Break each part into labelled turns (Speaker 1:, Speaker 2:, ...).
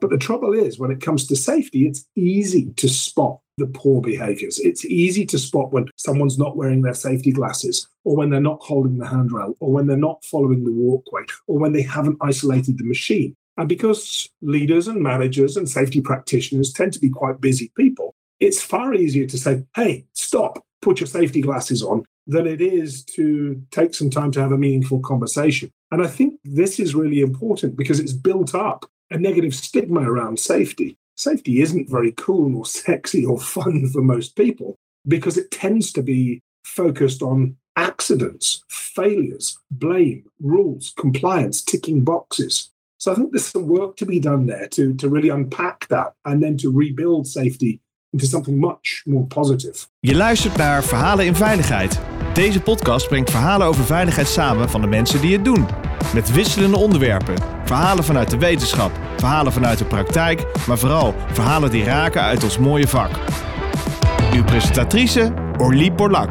Speaker 1: But the trouble is, when it comes to safety, it's easy to spot the poor behaviors. It's easy to spot when someone's not wearing their safety glasses, or when they're not holding the handrail, or when they're not following the walkway, or when they haven't isolated the machine. And because leaders and managers and safety practitioners tend to be quite busy people, it's far easier to say, hey, stop, put your safety glasses on, than it is to take some time to have a meaningful conversation. And I think this is really important because it's built up a negative stigma around safety. Safety isn't very cool or sexy or fun for most people because it tends to be focused on accidents, failures, blame, rules, compliance, ticking boxes. So I think there's some work to be done there to, to really unpack that and then to rebuild safety into something much more positive.
Speaker 2: Je luistert naar Verhalen in Veiligheid. Deze podcast brengt verhalen over veiligheid samen van de mensen die het doen. Met wisselende onderwerpen. Verhalen vanuit de wetenschap, verhalen vanuit de praktijk, maar vooral verhalen die raken uit ons mooie vak. Uw presentatrice Orlie Porlak.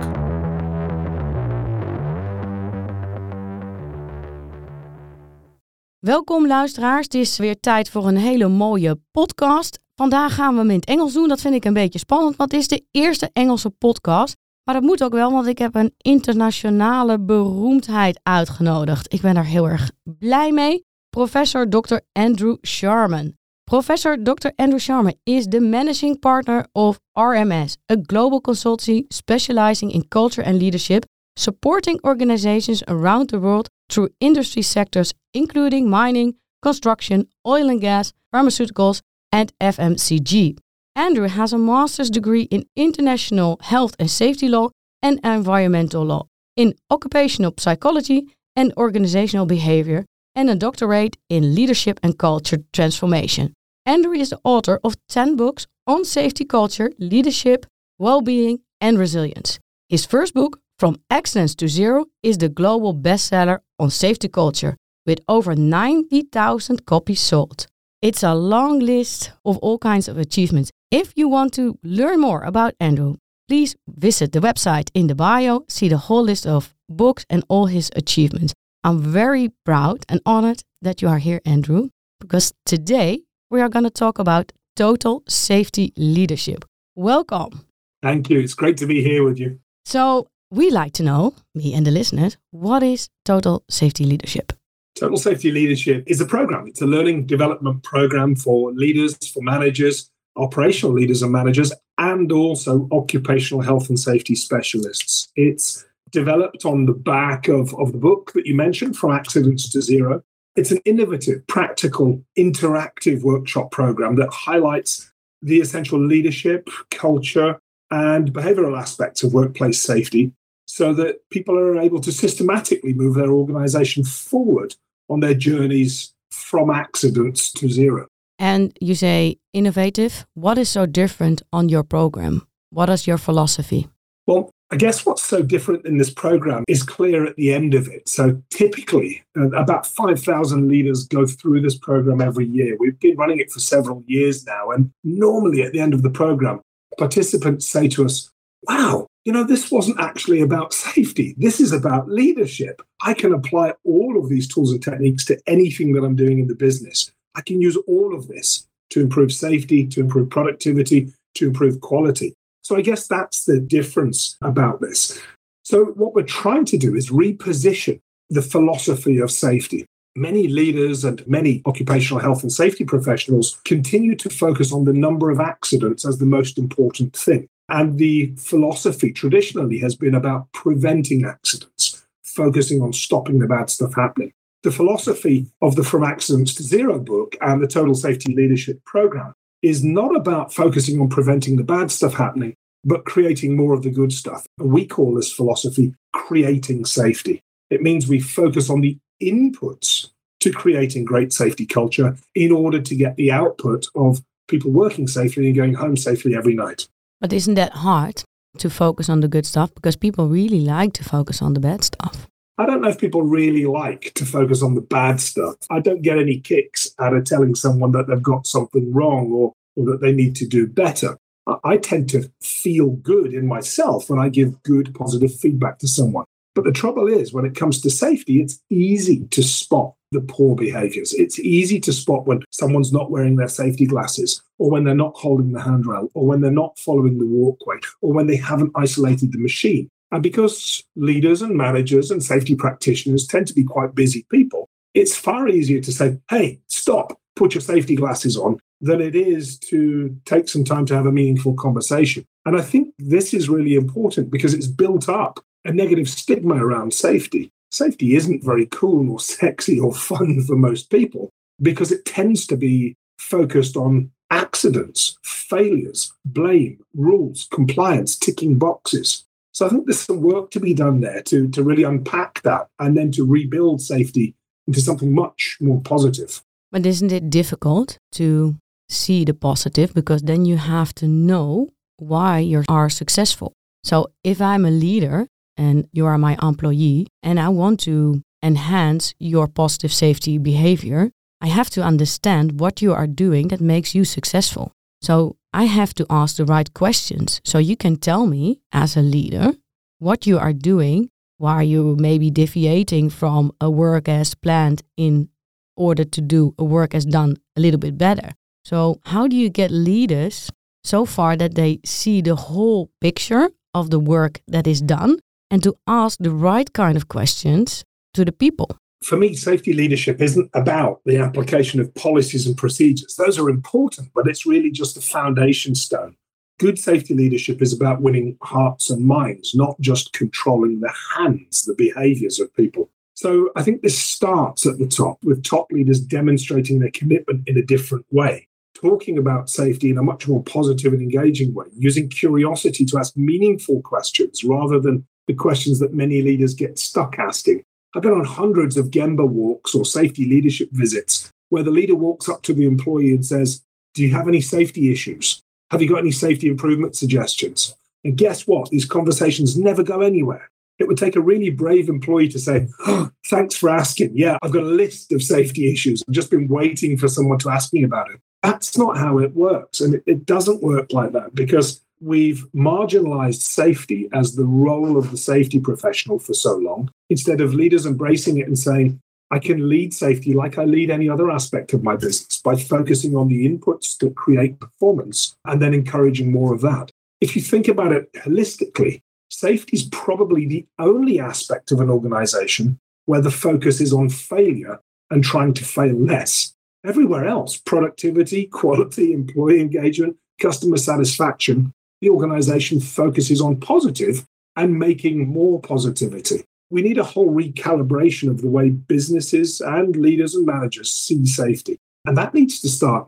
Speaker 3: Welkom luisteraars, het is weer tijd voor een hele mooie podcast. Vandaag gaan we hem in het Engels doen, dat vind ik een beetje spannend, want het is de eerste Engelse podcast. Maar dat moet ook wel, want ik heb een internationale beroemdheid uitgenodigd. Ik ben daar heel erg blij mee. Professor Dr. Andrew Sharman. Professor Dr. Andrew Sharman is the managing partner of RMS, a global consultancy specializing in culture and leadership, supporting organizations around the world through industry sectors including mining, construction, oil and gas, pharmaceuticals, and FMCG. Andrew has a master's degree in international health and safety law and environmental law, in occupational psychology and organizational behavior, and a doctorate in leadership and culture transformation. Andrew is the author of 10 books on safety culture, leadership, well being, and resilience. His first book, From Accidents to Zero, is the global bestseller on safety culture, with over 90,000 copies sold. It's a long list of all kinds of achievements. If you want to learn more about Andrew, please visit the website in the bio, see the whole list of books and all his achievements. I'm very proud and honored that you are here, Andrew, because today we are going to talk about total safety leadership. Welcome.
Speaker 1: Thank you. It's great to be here with you.
Speaker 3: So, we like to know, me and the listeners, what is total safety leadership?
Speaker 1: Total Safety Leadership is a program. It's a learning development program for leaders, for managers, operational leaders and managers, and also occupational health and safety specialists. It's developed on the back of, of the book that you mentioned, From Accidents to Zero. It's an innovative, practical, interactive workshop program that highlights the essential leadership, culture, and behavioral aspects of workplace safety so that people are able to systematically move their organization forward on their journeys from accidents to zero.
Speaker 3: And you say innovative. What is so different on your program? What is your philosophy?
Speaker 1: Well, I guess what's so different in this program is clear at the end of it. So typically, uh, about 5,000 leaders go through this program every year. We've been running it for several years now. And normally at the end of the program, participants say to us, Wow, you know, this wasn't actually about safety. This is about leadership. I can apply all of these tools and techniques to anything that I'm doing in the business. I can use all of this to improve safety, to improve productivity, to improve quality. So I guess that's the difference about this. So what we're trying to do is reposition the philosophy of safety. Many leaders and many occupational health and safety professionals continue to focus on the number of accidents as the most important thing. And the philosophy traditionally has been about preventing accidents, focusing on stopping the bad stuff happening. The philosophy of the From Accidents to Zero book and the Total Safety Leadership program is not about focusing on preventing the bad stuff happening, but creating more of the good stuff. We call this philosophy creating safety. It means we focus on the inputs to creating great safety culture in order to get the output of people working safely and going home safely every night.
Speaker 3: But isn't that hard to focus on the good stuff? Because people really like to focus on the bad stuff.
Speaker 1: I don't know if people really like to focus on the bad stuff. I don't get any kicks out of telling someone that they've got something wrong or, or that they need to do better. I tend to feel good in myself when I give good, positive feedback to someone. But the trouble is, when it comes to safety, it's easy to spot the poor behaviors. It's easy to spot when someone's not wearing their safety glasses, or when they're not holding the handrail, or when they're not following the walkway, or when they haven't isolated the machine. And because leaders and managers and safety practitioners tend to be quite busy people, it's far easier to say, hey, stop, put your safety glasses on, than it is to take some time to have a meaningful conversation. And I think this is really important because it's built up a negative stigma around safety. Safety isn't very cool or sexy or fun for most people because it tends to be focused on accidents, failures, blame, rules, compliance, ticking boxes. So I think there's some work to be done there to, to really unpack that and then to rebuild safety into something much more positive.
Speaker 3: But isn't it difficult to see the positive because then you have to know why you are successful. So if I'm a leader and you are my employee and I want to enhance your positive safety behavior, I have to understand what you are doing that makes you successful. So I have to ask the right questions. So you can tell me as a leader what you are doing, why you may be deviating from a work as planned in order to do a work as done a little bit better. So, how do you get leaders so far that they see the whole picture of the work that is done and to ask the right kind of questions to the people?
Speaker 1: For me, safety leadership isn't about the application of policies and procedures. Those are important, but it's really just a foundation stone. Good safety leadership is about winning hearts and minds, not just controlling the hands, the behaviors of people. So I think this starts at the top with top leaders demonstrating their commitment in a different way talking about safety in a much more positive and engaging way, using curiosity to ask meaningful questions rather than the questions that many leaders get stuck asking. I've been on hundreds of Gemba walks or safety leadership visits where the leader walks up to the employee and says, Do you have any safety issues? Have you got any safety improvement suggestions? And guess what? These conversations never go anywhere. It would take a really brave employee to say, oh, Thanks for asking. Yeah, I've got a list of safety issues. I've just been waiting for someone to ask me about it. That's not how it works. And it, it doesn't work like that because we've marginalized safety as the role of the safety professional for so long, instead of leaders embracing it and saying, I can lead safety like I lead any other aspect of my business by focusing on the inputs that create performance and then encouraging more of that. If you think about it holistically, safety is probably the only aspect of an organization where the focus is on failure and trying to fail less. Everywhere else, productivity, quality, employee engagement, customer satisfaction, the organization focuses on positive and making more positivity. We need a whole recalibration of the way businesses and leaders and managers see safety. And that needs to start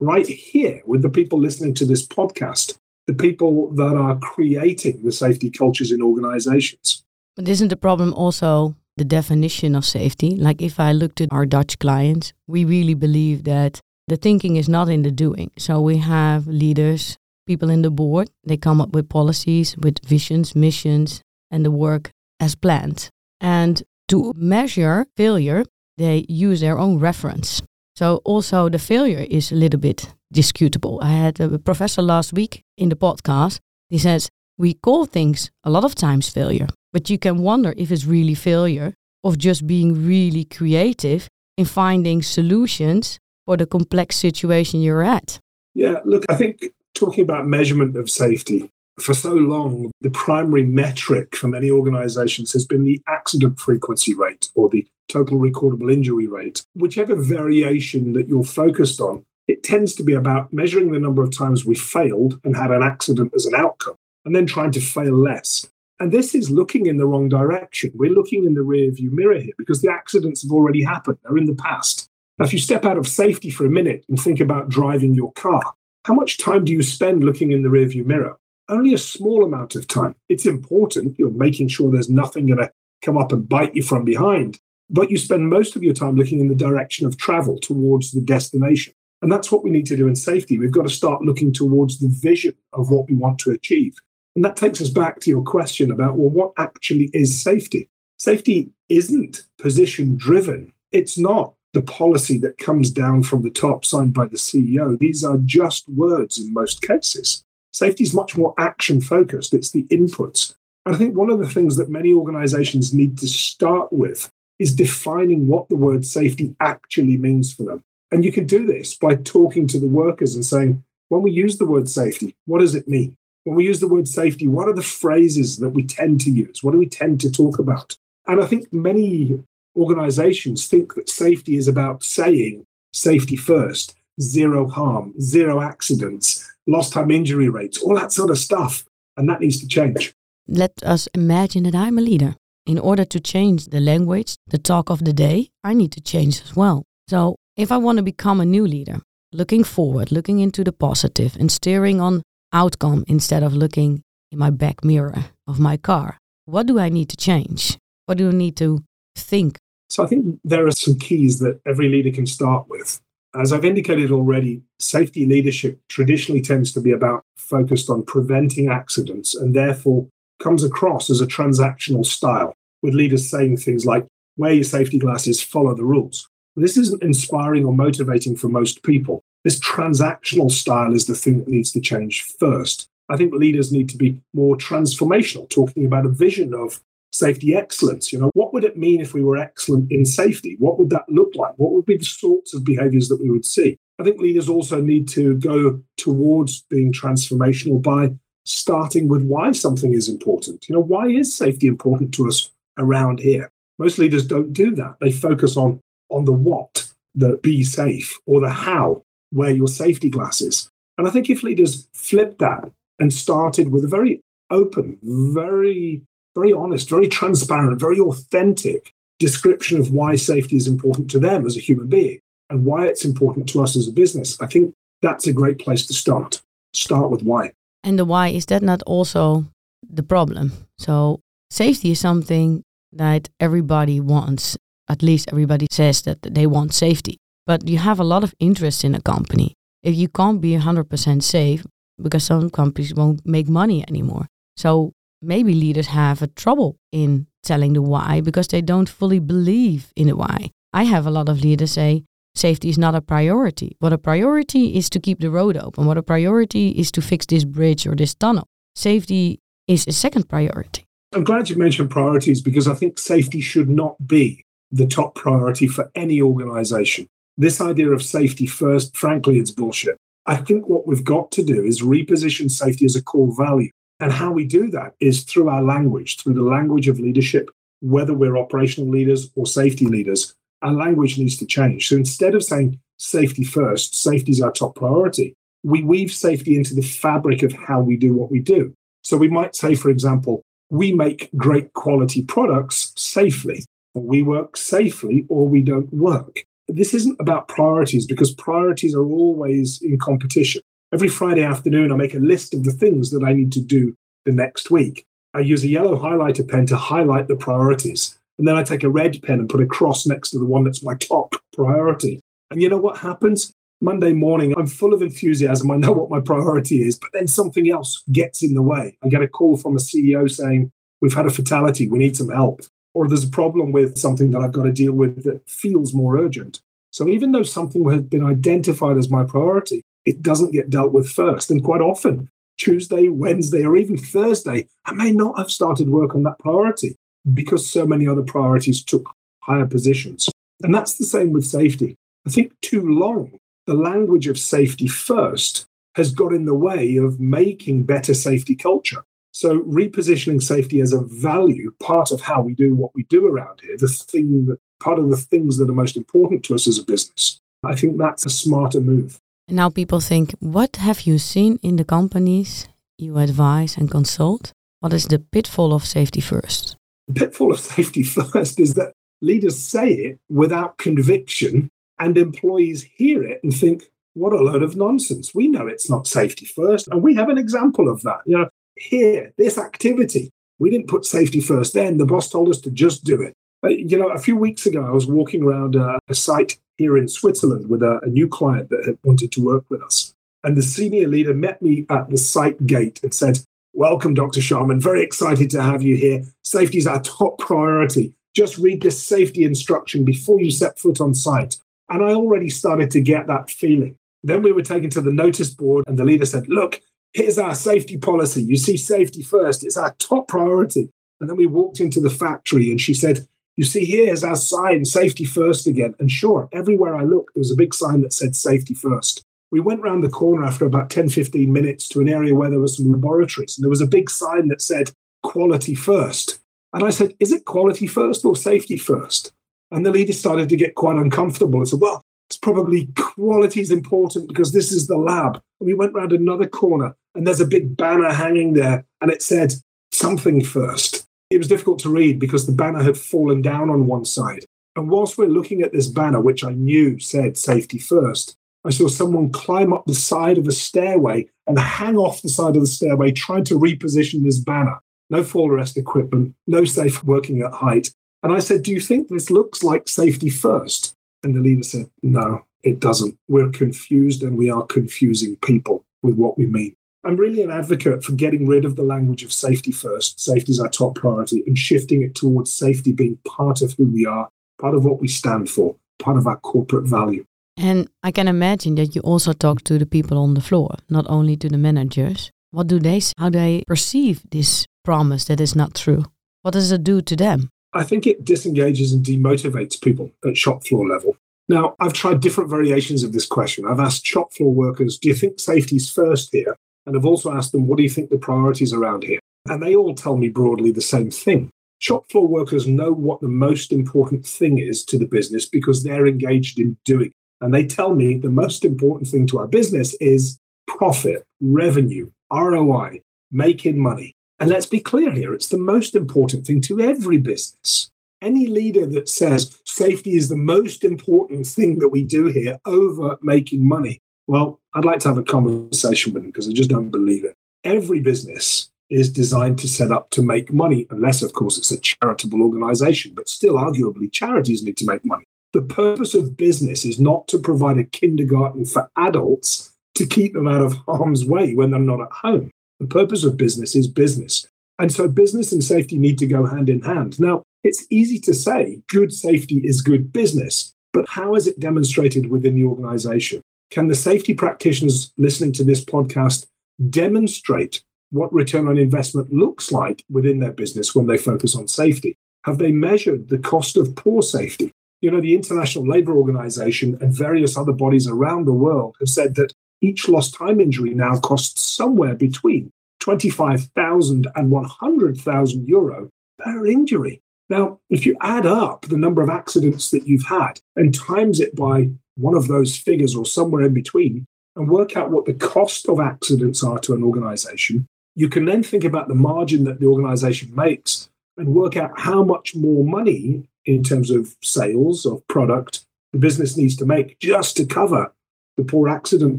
Speaker 1: right here with the people listening to this podcast, the people that are creating the safety cultures in organizations.
Speaker 3: But isn't the problem also the definition of safety. Like if I looked at our Dutch clients, we really believe that the thinking is not in the doing. So we have leaders, people in the board, they come up with policies, with visions, missions, and the work as planned. And to measure failure, they use their own reference. So also the failure is a little bit disputable. I had a professor last week in the podcast. He says, we call things a lot of times failure, but you can wonder if it's really failure of just being really creative in finding solutions for the complex situation you're at.
Speaker 1: Yeah, look, I think talking about measurement of safety, for so long, the primary metric for many organizations has been the accident frequency rate or the total recordable injury rate. Whichever variation that you're focused on, it tends to be about measuring the number of times we failed and had an accident as an outcome, and then trying to fail less. And this is looking in the wrong direction. We're looking in the rear view mirror here because the accidents have already happened. They're in the past. Now, if you step out of safety for a minute and think about driving your car, how much time do you spend looking in the rearview mirror? Only a small amount of time. It's important. You're making sure there's nothing going to come up and bite you from behind. But you spend most of your time looking in the direction of travel towards the destination. And that's what we need to do in safety. We've got to start looking towards the vision of what we want to achieve. And that takes us back to your question about, well, what actually is safety? Safety isn't position driven. It's not the policy that comes down from the top signed by the CEO. These are just words in most cases. Safety is much more action focused, it's the inputs. And I think one of the things that many organizations need to start with is defining what the word safety actually means for them. And you can do this by talking to the workers and saying, when we use the word safety, what does it mean? When we use the word safety, what are the phrases that we tend to use? What do we tend to talk about? And I think many organizations think that safety is about saying safety first, zero harm, zero accidents, lost time injury rates, all that sort of stuff. And that needs to change.
Speaker 3: Let us imagine that I'm a leader. In order to change the language, the talk of the day, I need to change as well. So, if I want to become a new leader, looking forward, looking into the positive, and steering on outcome instead of looking in my back mirror of my car, what do I need to change? What do I need to think?
Speaker 1: So, I think there are some keys that every leader can start with. As I've indicated already, safety leadership traditionally tends to be about focused on preventing accidents and therefore comes across as a transactional style, with leaders saying things like, wear your safety glasses, follow the rules. This isn't inspiring or motivating for most people. This transactional style is the thing that needs to change first. I think leaders need to be more transformational, talking about a vision of safety excellence. You know, what would it mean if we were excellent in safety? What would that look like? What would be the sorts of behaviors that we would see? I think leaders also need to go towards being transformational by starting with why something is important. You know, why is safety important to us around here? Most leaders don't do that. They focus on on the what, the be safe, or the how, wear your safety glasses. And I think if leaders flipped that and started with a very open, very, very honest, very transparent, very authentic description of why safety is important to them as a human being and why it's important to us as a business, I think that's a great place to start. Start with why.
Speaker 3: And the why is that not also the problem? So safety is something that everybody wants. At least everybody says that they want safety. But you have a lot of interest in a company. If you can't be 100% safe, because some companies won't make money anymore. So maybe leaders have a trouble in telling the why because they don't fully believe in the why. I have a lot of leaders say, safety is not a priority. What a priority is to keep the road open. What a priority is to fix this bridge or this tunnel. Safety is a second priority.
Speaker 1: I'm glad you mentioned priorities because I think safety should not be the top priority for any organization. This idea of safety first, frankly, it's bullshit. I think what we've got to do is reposition safety as a core value. And how we do that is through our language, through the language of leadership, whether we're operational leaders or safety leaders our language needs to change. So instead of saying safety first, safety is our top priority, we weave safety into the fabric of how we do what we do. So we might say, for example, we make great quality products safely, or we work safely, or we don't work. This isn't about priorities because priorities are always in competition. Every Friday afternoon, I make a list of the things that I need to do the next week. I use a yellow highlighter pen to highlight the priorities. And then I take a red pen and put a cross next to the one that's my top priority. And you know what happens? Monday morning, I'm full of enthusiasm. I know what my priority is, but then something else gets in the way. I get a call from a CEO saying, We've had a fatality. We need some help. Or there's a problem with something that I've got to deal with that feels more urgent. So even though something has been identified as my priority, it doesn't get dealt with first. And quite often, Tuesday, Wednesday, or even Thursday, I may not have started work on that priority because so many other priorities took higher positions. And that's the same with safety. I think too long, the language of safety first has got in the way of making better safety culture. So, repositioning safety as a value, part of how we do what we do around here, the thing that part of the things that are most important to us as a business, I think that's a smarter move.
Speaker 3: Now people think, what have you seen in the companies you advise and consult? What is the pitfall of safety first?
Speaker 1: The pitfall of safety first is that leaders say it without conviction, and employees hear it and think, what a load of nonsense. We know it's not safety first. And we have an example of that. You know, here, this activity, we didn't put safety first then. The boss told us to just do it. You know, a few weeks ago, I was walking around a, a site here in Switzerland with a, a new client that had wanted to work with us. And the senior leader met me at the site gate and said, Welcome, Dr. Sharman. Very excited to have you here. Safety is our top priority. Just read this safety instruction before you set foot on site. And I already started to get that feeling. Then we were taken to the notice board, and the leader said, Look, here's our safety policy. You see safety first, it's our top priority. And then we walked into the factory, and she said, You see, here's our sign, safety first again. And sure, everywhere I looked, there was a big sign that said safety first. We went round the corner after about 10, 15 minutes to an area where there were some laboratories, and there was a big sign that said quality first. And I said, Is it quality first or safety first? And the leader started to get quite uncomfortable and said, Well, it's probably quality is important because this is the lab. And we went round another corner and there's a big banner hanging there and it said something first. It was difficult to read because the banner had fallen down on one side. And whilst we're looking at this banner, which I knew said safety first, I saw someone climb up the side of a stairway and hang off the side of the stairway, trying to reposition this banner. No fall arrest equipment, no safe working at height. And I said, Do you think this looks like safety first? And the leader said, No, it doesn't. We're confused and we are confusing people with what we mean. I'm really an advocate for getting rid of the language of safety first. Safety is our top priority and shifting it towards safety being part of who we are, part of what we stand for, part of our corporate value.
Speaker 3: And I can imagine that you also talk to the people on the floor, not only to the managers. What do they how do they perceive this promise that is not true? What does it do to them?
Speaker 1: I think it disengages and demotivates people at shop floor level. Now, I've tried different variations of this question. I've asked shop floor workers, do you think safety's first here? And I've also asked them, what do you think the priorities around here? And they all tell me broadly the same thing. Shop floor workers know what the most important thing is to the business because they're engaged in doing it. And they tell me the most important thing to our business is profit, revenue, ROI, making money. And let's be clear here, it's the most important thing to every business. Any leader that says safety is the most important thing that we do here over making money, well, I'd like to have a conversation with them because I just don't believe it. Every business is designed to set up to make money, unless, of course, it's a charitable organization, but still, arguably, charities need to make money. The purpose of business is not to provide a kindergarten for adults to keep them out of harm's way when they're not at home. The purpose of business is business. And so business and safety need to go hand in hand. Now, it's easy to say good safety is good business, but how is it demonstrated within the organization? Can the safety practitioners listening to this podcast demonstrate what return on investment looks like within their business when they focus on safety? Have they measured the cost of poor safety? You know, the International Labour Organization and various other bodies around the world have said that each lost time injury now costs somewhere between 25,000 and 100,000 euro per injury. Now, if you add up the number of accidents that you've had and times it by one of those figures or somewhere in between, and work out what the cost of accidents are to an organization, you can then think about the margin that the organization makes and work out how much more money in terms of sales of product the business needs to make just to cover the poor accident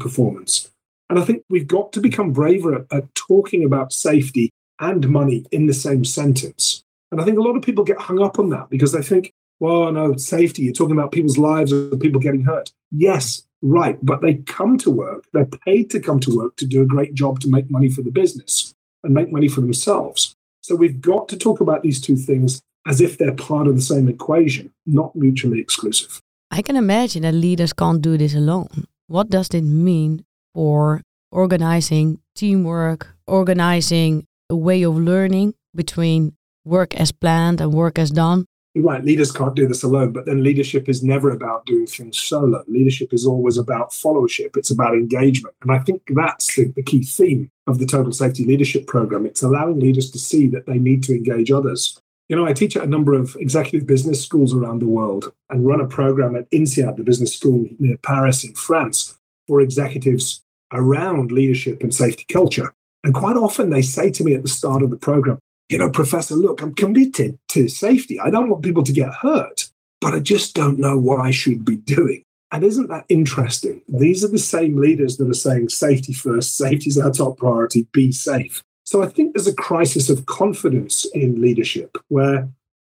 Speaker 1: performance. And I think we've got to become braver at, at, talking about safety and money in the same sentence. And I think a lot of people get hung up on that because they think, well, no, safety, you're talking about people's lives or people getting hurt. Yes, right. But they come to work, they're paid to come to work to do a great job to make money for the business and make money for themselves. So we've got to talk about these two things as if they're part of the same equation, not mutually exclusive.
Speaker 3: I can imagine that leaders can't do this alone. What does it mean for organizing teamwork, organizing a way of learning between work as planned and work as done?
Speaker 1: Right, leaders can't do this alone, but then leadership is never about doing things solo. Leadership is always about followership, it's about engagement. And I think that's the, the key theme of the Total Safety Leadership Program. It's allowing leaders to see that they need to engage others. You know, I teach at a number of executive business schools around the world and run a program at INSEAD, the business school near Paris in France, for executives around leadership and safety culture. And quite often they say to me at the start of the program, you know, Professor, look, I'm committed to safety. I don't want people to get hurt, but I just don't know what I should be doing. And isn't that interesting? These are the same leaders that are saying safety first, safety is our top priority, be safe. So I think there's a crisis of confidence in leadership where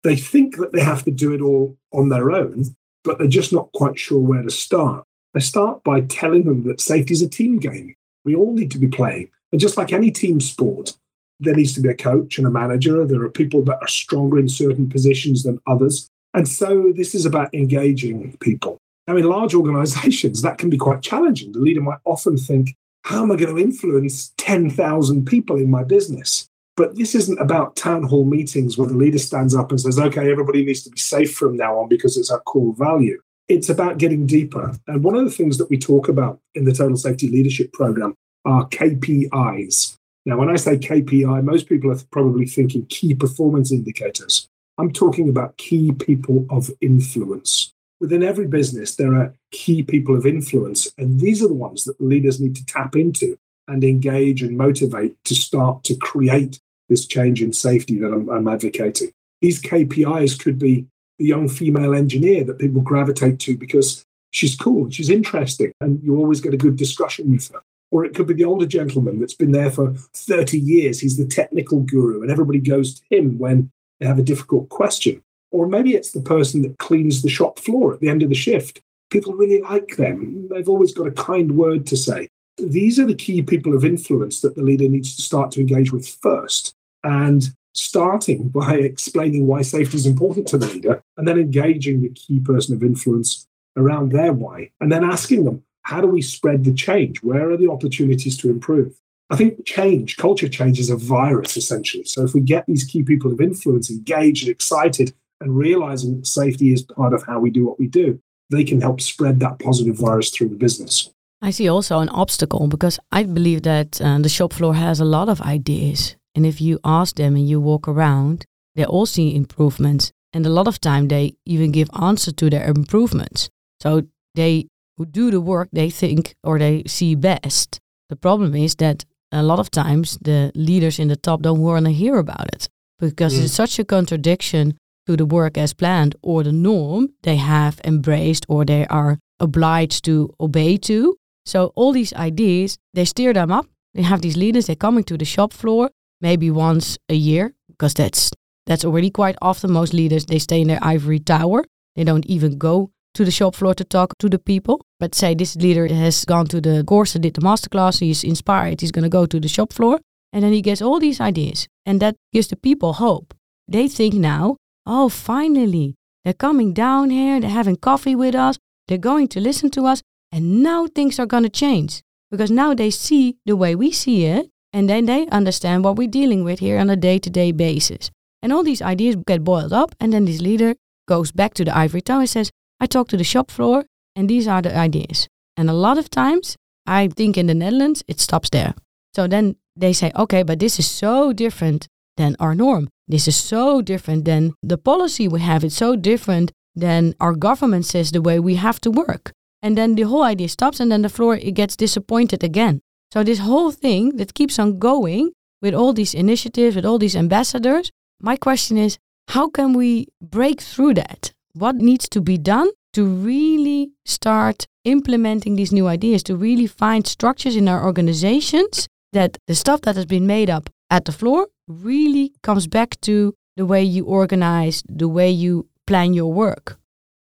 Speaker 1: they think that they have to do it all on their own, but they're just not quite sure where to start. They start by telling them that safety is a team game. We all need to be playing. And just like any team sport, there needs to be a coach and a manager. There are people that are stronger in certain positions than others. And so this is about engaging people. Now, in large organizations, that can be quite challenging. The leader might often think, how am I going to influence 10,000 people in my business? But this isn't about town hall meetings where the leader stands up and says, okay, everybody needs to be safe from now on because it's our core value. It's about getting deeper. And one of the things that we talk about in the Total Safety Leadership Program are KPIs. Now, when I say KPI, most people are probably thinking key performance indicators. I'm talking about key people of influence. Within every business, there are key people of influence, and these are the ones that leaders need to tap into and engage and motivate to start to create this change in safety that I'm, I'm advocating. These KPIs could be the young female engineer that people gravitate to because she's cool, she's interesting, and you always get a good discussion with her. Or it could be the older gentleman that's been there for 30 years. He's the technical guru, and everybody goes to him when they have a difficult question. Or maybe it's the person that cleans the shop floor at the end of the shift. People really like them. They've always got a kind word to say. These are the key people of influence that the leader needs to start to engage with first and starting by explaining why safety is important to the leader and then engaging the key person of influence around their why and then asking them how do we spread the change? Where are the opportunities to improve? I think change culture change is a virus essentially. So if we get these key people of influence engaged and excited and realizing that safety is part of how we do what we do they can help spread that positive virus through the business.
Speaker 3: I see also an obstacle because I believe that uh, the shop floor has a lot of ideas. And if you ask them and you walk around, they all see improvements. And a lot of time they even give answer to their improvements. So they who do the work they think or they see best. The problem is that a lot of times the leaders in the top don't want to hear about it because mm. it's such a contradiction to the work as planned or the norm they have embraced or they are obliged to obey to. So all these ideas, they steer them up. They have these leaders, they're coming to the shop floor maybe once a year because that's that's already quite often. Most leaders they stay in their ivory tower. They don't even go to the shop floor to talk to the people. But say this leader has gone to the course did the masterclass, he's inspired, he's going to go to the shop floor, and then he gets all these ideas, and that gives the people hope. They think now, oh, finally, they're coming down here, they're having coffee with us, they're going to listen to us, and now things are going to change because now they see the way we see it, and then they understand what we're dealing with here on a day to day basis. And all these ideas get boiled up, and then this leader goes back to the ivory tower and says, I talk to the shop floor, and these are the ideas. And a lot of times, I think in the Netherlands, it stops there. So then they say, okay, but this is so different than our norm. This is so different than the policy we have. It's so different than our government says the way we have to work. And then the whole idea stops, and then the floor it gets disappointed again. So this whole thing that keeps on going with all these initiatives, with all these ambassadors, my question is, how can we break through that? What needs to be done to really start implementing these new ideas, to really find structures in our organizations that the stuff that has been made up at the floor really comes back to the way you organize, the way you plan your work.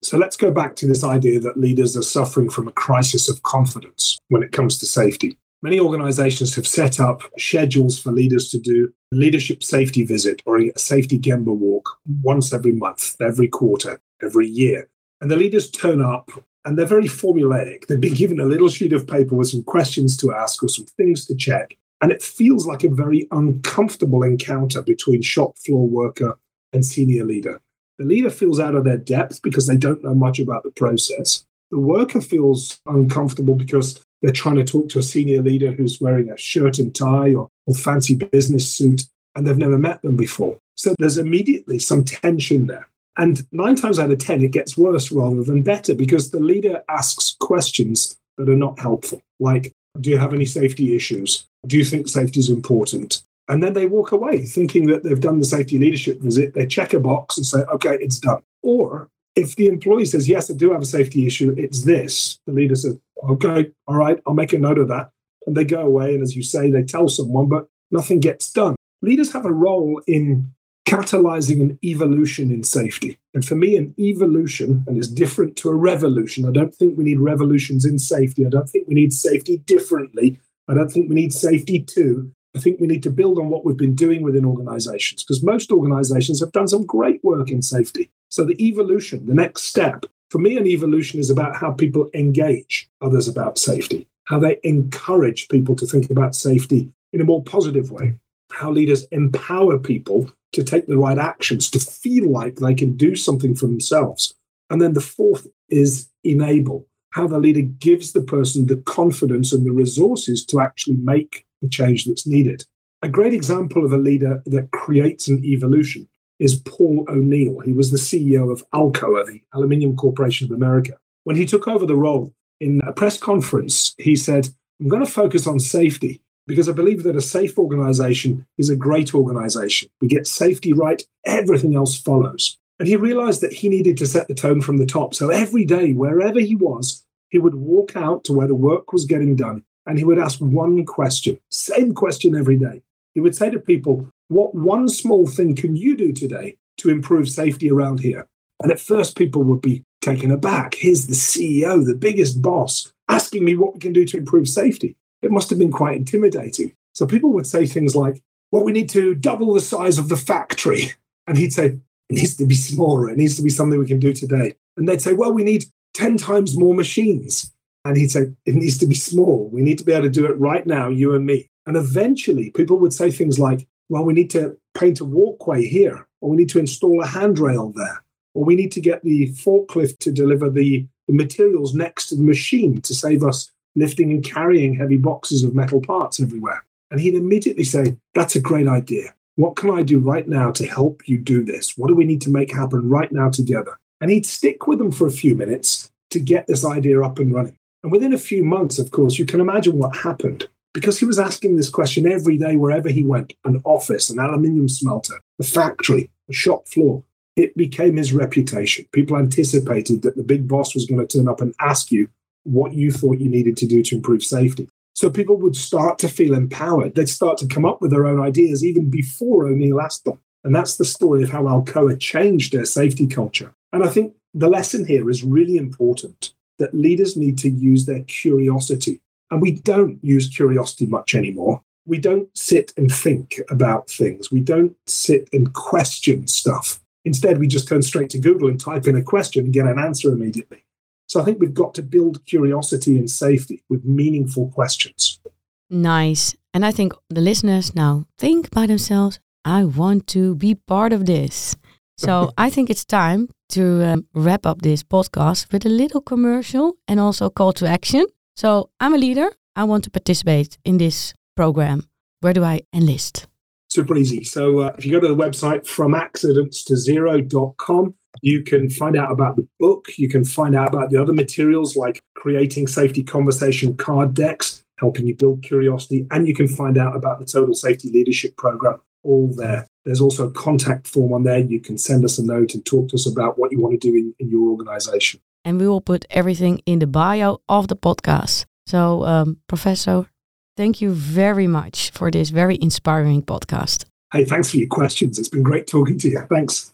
Speaker 1: So let's go back to this idea that leaders are suffering from a crisis of confidence when it comes to safety. Many organizations have set up schedules for leaders to do a leadership safety visit or a safety Gemba walk once every month, every quarter, every year. And the leaders turn up and they're very formulaic. They've been given a little sheet of paper with some questions to ask or some things to check. And it feels like a very uncomfortable encounter between shop floor worker and senior leader. The leader feels out of their depth because they don't know much about the process. The worker feels uncomfortable because they're trying to talk to a senior leader who's wearing a shirt and tie or, or fancy business suit, and they've never met them before. So there's immediately some tension there. And nine times out of 10, it gets worse rather than better because the leader asks questions that are not helpful, like, do you have any safety issues? Do you think safety is important? And then they walk away thinking that they've done the safety leadership visit. They check a box and say, okay, it's done. Or if the employee says, yes, I do have a safety issue, it's this, the leader says, okay, all right, I'll make a note of that. And they go away. And as you say, they tell someone, but nothing gets done. Leaders have a role in catalyzing an evolution in safety. And for me, an evolution, and it's different to a revolution. I don't think we need revolutions in safety. I don't think we need safety differently. I don't think we need safety too. I think we need to build on what we've been doing within organizations because most organizations have done some great work in safety. So the evolution, the next step, for me, an evolution is about how people engage others about safety, how they encourage people to think about safety in a more positive way. how leaders empower people to take the right actions, to feel like they can do something for themselves. And then the fourth is enable, how the leader gives the person the confidence and the resources to actually make the change that's needed. A great example of a leader that creates an evolution is Paul O'Neill. He was the CEO of Alcoa, the Aluminium Corporation of America. When he took over the role in a press conference, he said, I'm going to focus on safety because I believe that a safe organization is a great organization. We get safety right, everything else follows. And he realized that he needed to set the tone from the top. So every day, wherever he was, he would walk out to where the work was getting done and he would ask one question, same question every day. He would say to people, What one small thing can you do today to improve safety around here? And at first, people would be taken aback. Here's the CEO, the biggest boss, asking me what we can do to improve safety it must have been quite intimidating. So people would say things like, well, we need to double the size of the factory. And he'd say, it needs to be smaller. It needs to be something we can do today. And they'd say, well, we need 10 times more machines. And he'd say, it needs to be small. We need to be able to do it right now, you and me. And eventually people would say things like, well, we need to paint a walkway here, or we need to install a handrail there, or we need to get the forklift to deliver the, the materials next to the machine to save us lifting and carrying heavy boxes of metal parts everywhere. And he'd immediately say, That's a great idea. What can I do right now to help you do this? What do we need to make happen right now together? And he'd stick with them for a few minutes to get this idea up and running. And within a few months, of course, you can imagine what happened because he was asking this question every day wherever he went an office, an aluminium smelter, a factory, a shop floor. It became his reputation. People anticipated that the big boss was going to turn up and ask you what you thought you needed to do to improve safety. So people would start to feel empowered. They'd start to come up with their own ideas even before O'Neill asked them. And that's the story of how Alcoa changed their safety culture. And I think the lesson here is really important that leaders need to use their curiosity. And we don't use curiosity much anymore. We don't sit and think about things. We don't sit and question stuff. Instead, we just turn straight to Google and type in a question and get an answer immediately. So I think we've got to build curiosity and safety with meaningful questions.
Speaker 3: Nice. And I think the listeners now think by themselves, I want to be part of this. So I think it's time to um, wrap up this podcast with a little commercial and also call to action. So I'm a leader. I want to participate in this program. Where do I enlist?
Speaker 1: Super easy. So uh, if you go to the website from accidents to zero.com, you can find out about the book. You can find out about the other materials like creating safety conversation card decks, helping you build curiosity, and you can find out about the Total Safety Leadership Program all there. There's also a contact form on there. You can send us a note and talk to us about what you want to do in, in your organization.
Speaker 3: And we will put everything in the bio of the podcast. So, um, Professor, thank you very much for this very inspiring podcast.
Speaker 1: Hey, thanks for your questions. It's been great talking to you. Thanks.